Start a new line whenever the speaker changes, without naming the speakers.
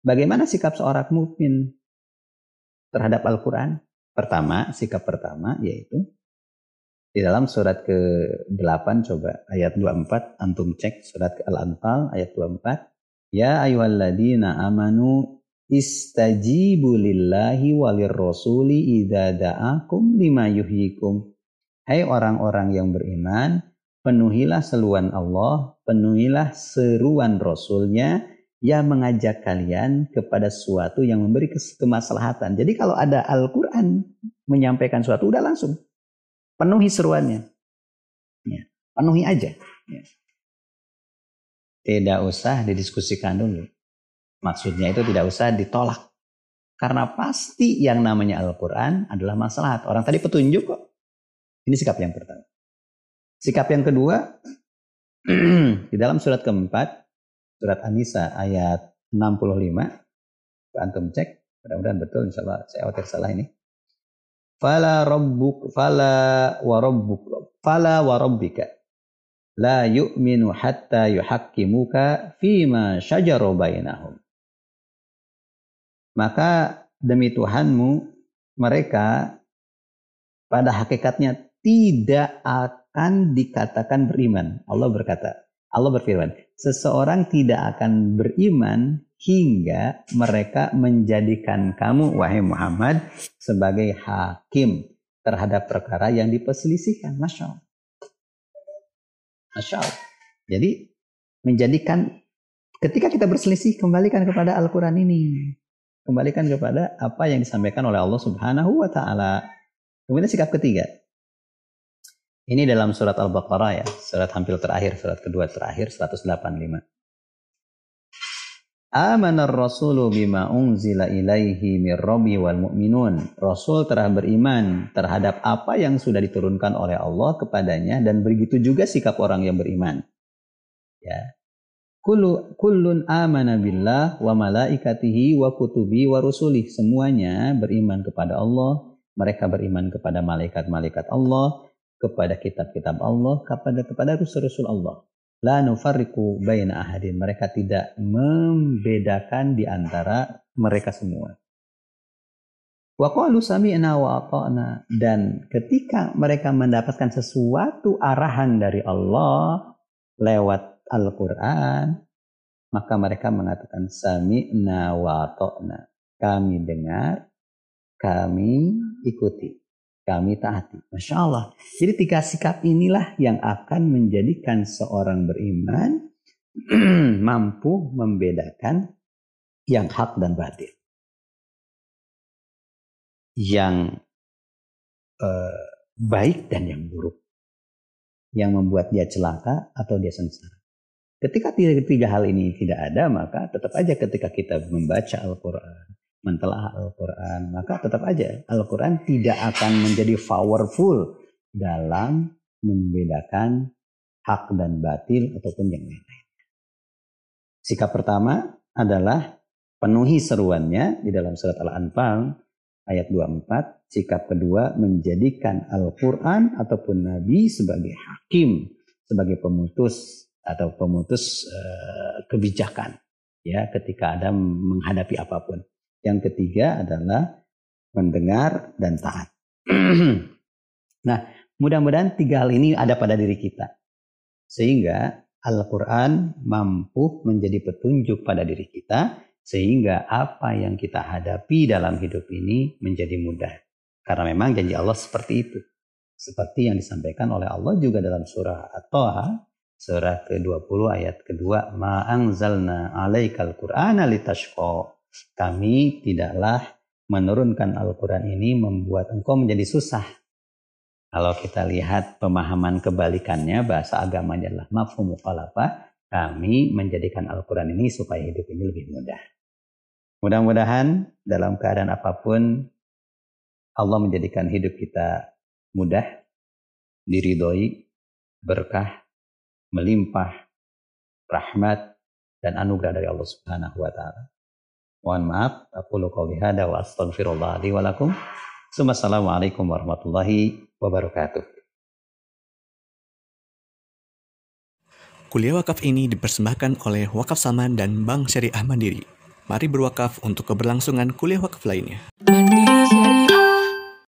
Bagaimana sikap seorang mukmin terhadap Al-Quran? Pertama, sikap pertama yaitu di dalam surat ke-8 coba ayat 24 antum cek surat Al-Anfal ayat 24 Ya ayyuhalladzina amanu istajibu lillahi walir rasuli idza da'akum lima yuhyikum. Hai orang-orang yang beriman, penuhilah seruan Allah, penuhilah seruan Rasulnya yang mengajak kalian kepada sesuatu yang memberi kemaslahatan. Jadi kalau ada Al-Quran menyampaikan sesuatu, udah langsung. Penuhi seruannya. Ya, penuhi aja. Ya. Tidak usah didiskusikan dulu. Maksudnya itu tidak usah ditolak. Karena pasti yang namanya Al-Quran adalah masalah. Orang tadi petunjuk kok. Ini sikap yang pertama. Sikap yang kedua, di dalam surat keempat, surat An-Nisa ayat 65, antum cek, mudah-mudahan betul, insya Allah saya khawatir salah ini. Fala rabbuk, fala wa rabbuk, fala wa rabbika la yu'minu hatta yuhakkimuka fima syajaru bainahum. Maka demi Tuhanmu mereka pada hakikatnya tidak akan dikatakan beriman. Allah berkata, Allah berfirman, seseorang tidak akan beriman hingga mereka menjadikan kamu, wahai Muhammad, sebagai hakim terhadap perkara yang diperselisihkan. Masya Allah. Masya Allah. Jadi menjadikan ketika kita berselisih kembalikan kepada Al-Quran ini. Kembalikan kepada apa yang disampaikan oleh Allah Subhanahu wa taala. Kemudian sikap ketiga. Ini dalam surat Al-Baqarah ya, surat hampir terakhir, surat kedua terakhir 185. Amanar rasulu bima unzila ilaihi mir rabbi wal mu'minun. Rasul telah beriman terhadap apa yang sudah diturunkan oleh Allah kepadanya dan begitu juga sikap orang yang beriman. Ya. Kullu, kullun amana billah wa malaikatihi wa kutubi wa rusulih. Semuanya beriman kepada Allah. Mereka beriman kepada malaikat-malaikat Allah, kepada kitab-kitab Allah, kepada kepada rasul-rasul Allah. La nufarriku baina ahadin. Mereka tidak membedakan di antara mereka semua. Wa qalu sami'na wa ata'na. Dan ketika mereka mendapatkan sesuatu arahan dari Allah lewat Al-Quran, maka mereka mengatakan sami'na wa ata'na. Kami dengar, kami ikuti kami taati. Masya Allah. Jadi tiga sikap inilah yang akan menjadikan seorang beriman mampu membedakan yang hak dan batil. Yang eh, baik dan yang buruk. Yang membuat dia celaka atau dia sengsara. Ketika tiga, tiga hal ini tidak ada, maka tetap aja ketika kita membaca Al-Quran, mentelaah Al-Quran, maka tetap aja Al-Quran tidak akan menjadi powerful dalam membedakan hak dan batil ataupun yang lain-lain. Sikap pertama adalah penuhi seruannya di dalam surat Al-Anfal ayat 24. Sikap kedua menjadikan Al-Quran ataupun Nabi sebagai hakim, sebagai pemutus atau pemutus uh, kebijakan ya ketika ada menghadapi apa pun. Yang ketiga adalah mendengar dan taat. nah, mudah-mudahan tiga hal ini ada pada diri kita. Sehingga Al-Quran mampu menjadi petunjuk pada diri kita sehingga apa yang kita hadapi dalam hidup ini menjadi mudah. Karena memang janji Allah seperti itu. Seperti yang disampaikan oleh Allah juga dalam surah At-Taha, surah ke-20 ayat kedua, Ma'angzalna alaikal qur'ana litashqa kami tidaklah menurunkan Al-Quran ini membuat engkau menjadi susah. Kalau kita lihat pemahaman kebalikannya, bahasa agamanya adalah mafhum mukhalafah, kami menjadikan Al-Quran ini supaya hidup ini lebih mudah. Mudah-mudahan dalam keadaan apa pun, Allah menjadikan hidup kita mudah, diridhoi, berkah, melimpah, rahmat, dan anugerah dari Allah Subhanahu wa taala. Mohon maaf, aku qouli hada wa astaghfirullah li wa lakum. Assalamualaikum warahmatullahi wabarakatuh.
Kuliah wakaf ini dipersembahkan oleh Wakaf Saman dan Bank Syariah Mandiri. Mari berwakaf untuk keberlangsungan kuliah wakaf lainnya.